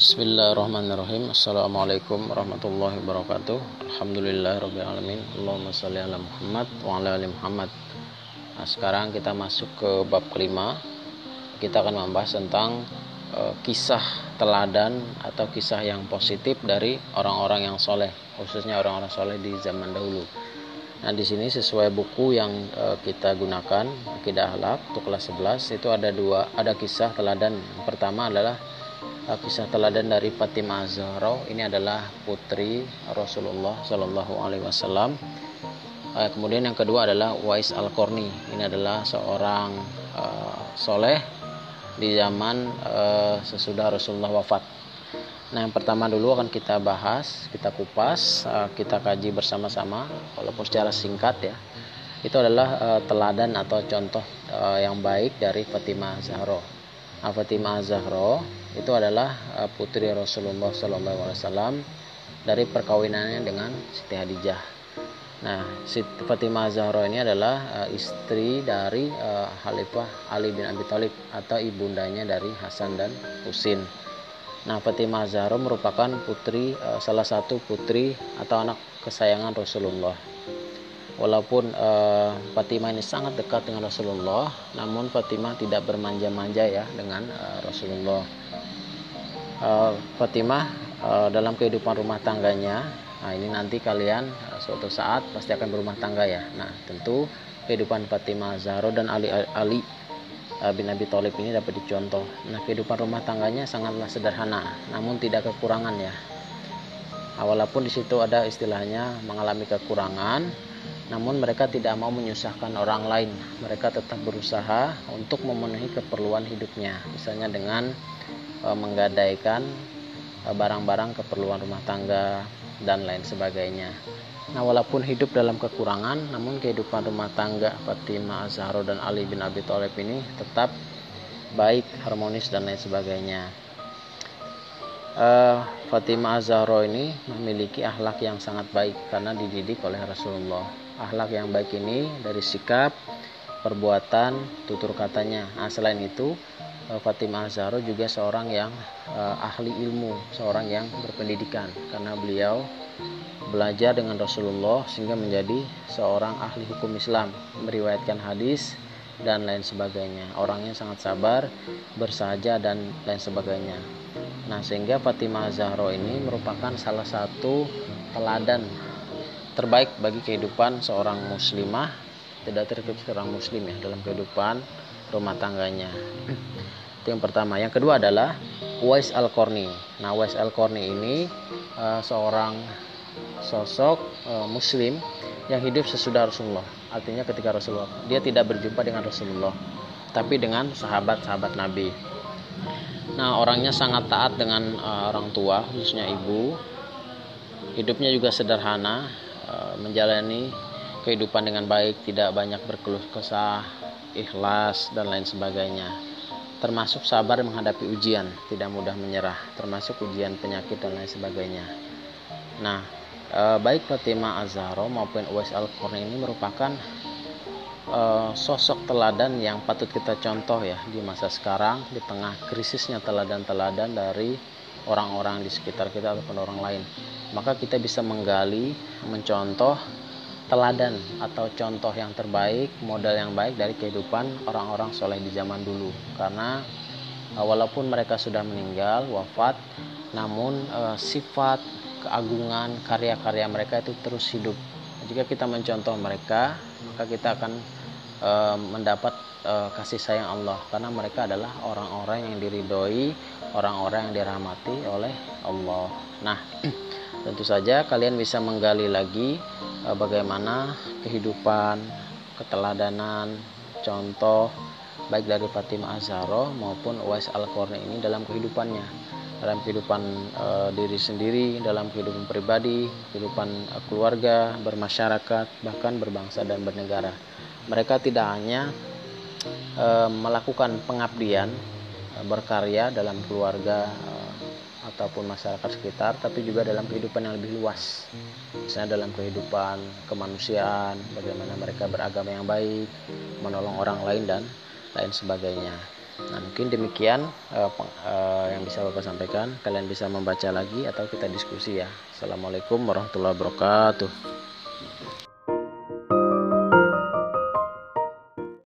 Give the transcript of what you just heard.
Bismillahirrahmanirrahim. Assalamualaikum warahmatullahi wabarakatuh. Alhamdulillah Rabbil Alamin. Allahumma salli ala Muhammad wa ala ali Muhammad. Nah sekarang kita masuk ke bab kelima. Kita akan membahas tentang uh, kisah teladan atau kisah yang positif dari orang-orang yang soleh Khususnya orang-orang soleh di zaman dahulu. Nah, di sini sesuai buku yang uh, kita gunakan, Akidah Ahlak untuk kelas 11 itu ada dua ada kisah teladan. Pertama adalah kisah teladan dari Fatimah Zahra. Ini adalah putri Rasulullah Shallallahu alaihi wasallam. Uh, kemudian yang kedua adalah Wais Al-Qarni. Ini adalah seorang uh, soleh di zaman uh, sesudah Rasulullah wafat. Nah, yang pertama dulu akan kita bahas, kita kupas, uh, kita kaji bersama-sama, walaupun secara singkat ya. Itu adalah uh, teladan atau contoh uh, yang baik dari Fatimah Zahra. Fatimah Zahra itu adalah uh, putri Rasulullah SAW dari perkawinannya dengan Siti Hadijah. Nah, Siti Fatimah Zahra ini adalah uh, istri dari uh, Khalifah Ali bin Abi Thalib atau ibundanya dari Hasan dan Husin. Nah, Fatimah Zahra merupakan putri salah satu putri atau anak kesayangan Rasulullah. Walaupun uh, Fatimah ini sangat dekat dengan Rasulullah, namun Fatimah tidak bermanja-manja ya dengan uh, Rasulullah. Uh, Fatimah dalam kehidupan rumah tangganya, nah ini nanti kalian suatu saat pasti akan berumah tangga ya. Nah, tentu kehidupan Fatimah Zahra dan Ali Ali bin Abi Thalib ini dapat dicontoh. Nah, kehidupan rumah tangganya sangatlah sederhana, namun tidak kekurangan ya. Nah, walaupun di situ ada istilahnya mengalami kekurangan, namun mereka tidak mau menyusahkan orang lain. Mereka tetap berusaha untuk memenuhi keperluan hidupnya, misalnya dengan e, menggadaikan eh, barang-barang keperluan rumah tangga dan lain sebagainya. Nah, walaupun hidup dalam kekurangan, namun kehidupan rumah tangga Fatimah Azharo dan Ali bin Abi Thalib ini tetap baik, harmonis dan lain sebagainya. Uh, Fatimah Azharo ini memiliki akhlak yang sangat baik karena dididik oleh Rasulullah. Akhlak yang baik ini dari sikap, perbuatan, tutur katanya. Nah, selain itu, uh, Fatimah Azharo juga seorang yang uh, ahli ilmu, seorang yang berpendidikan karena beliau belajar dengan Rasulullah sehingga menjadi seorang ahli hukum Islam, meriwayatkan hadis dan lain sebagainya. Orangnya sangat sabar, bersahaja dan lain sebagainya. Nah, sehingga Fatimah Zahra ini merupakan salah satu teladan terbaik bagi kehidupan seorang muslimah, tidak terkait seorang muslim ya dalam kehidupan rumah tangganya. Itu yang pertama. Yang kedua adalah Wais Al-Qarni. Nah, Wais Al-Qarni ini uh, seorang sosok e, muslim yang hidup sesudah Rasulullah. Artinya ketika Rasulullah dia tidak berjumpa dengan Rasulullah, tapi dengan sahabat-sahabat Nabi. Nah, orangnya sangat taat dengan e, orang tua, khususnya ibu. Hidupnya juga sederhana, menjalani kehidupan dengan baik, tidak banyak berkeluh kesah, ikhlas dan lain sebagainya. Termasuk sabar menghadapi ujian, tidak mudah menyerah, termasuk ujian penyakit dan lain sebagainya. Nah, eh, baik Fatimah Azharo maupun Uwais Al-Qarni ini merupakan eh, sosok teladan yang patut kita contoh ya di masa sekarang di tengah krisisnya teladan-teladan dari orang-orang di sekitar kita ataupun orang lain. Maka kita bisa menggali, mencontoh teladan atau contoh yang terbaik, modal yang baik dari kehidupan orang-orang soleh di zaman dulu. Karena eh, walaupun mereka sudah meninggal, wafat, namun uh, sifat keagungan karya-karya mereka itu terus hidup. Jika kita mencontoh mereka, maka kita akan e, mendapat e, kasih sayang Allah karena mereka adalah orang-orang yang diridhoi, orang-orang yang dirahmati oleh Allah. Nah, tentu saja kalian bisa menggali lagi e, bagaimana kehidupan, keteladanan, contoh baik dari Fatimah Azharo maupun Uwais Al-Qarni ini dalam kehidupannya dalam kehidupan uh, diri sendiri, dalam kehidupan pribadi, kehidupan uh, keluarga, bermasyarakat, bahkan berbangsa dan bernegara. Mereka tidak hanya uh, melakukan pengabdian, uh, berkarya dalam keluarga uh, ataupun masyarakat sekitar, tapi juga dalam kehidupan yang lebih luas. Misalnya dalam kehidupan kemanusiaan, bagaimana mereka beragama yang baik, menolong orang lain dan lain sebagainya. Nah, mungkin demikian uh, uh, yang bisa Bapak sampaikan. Kalian bisa membaca lagi atau kita diskusi ya. Assalamualaikum warahmatullahi wabarakatuh.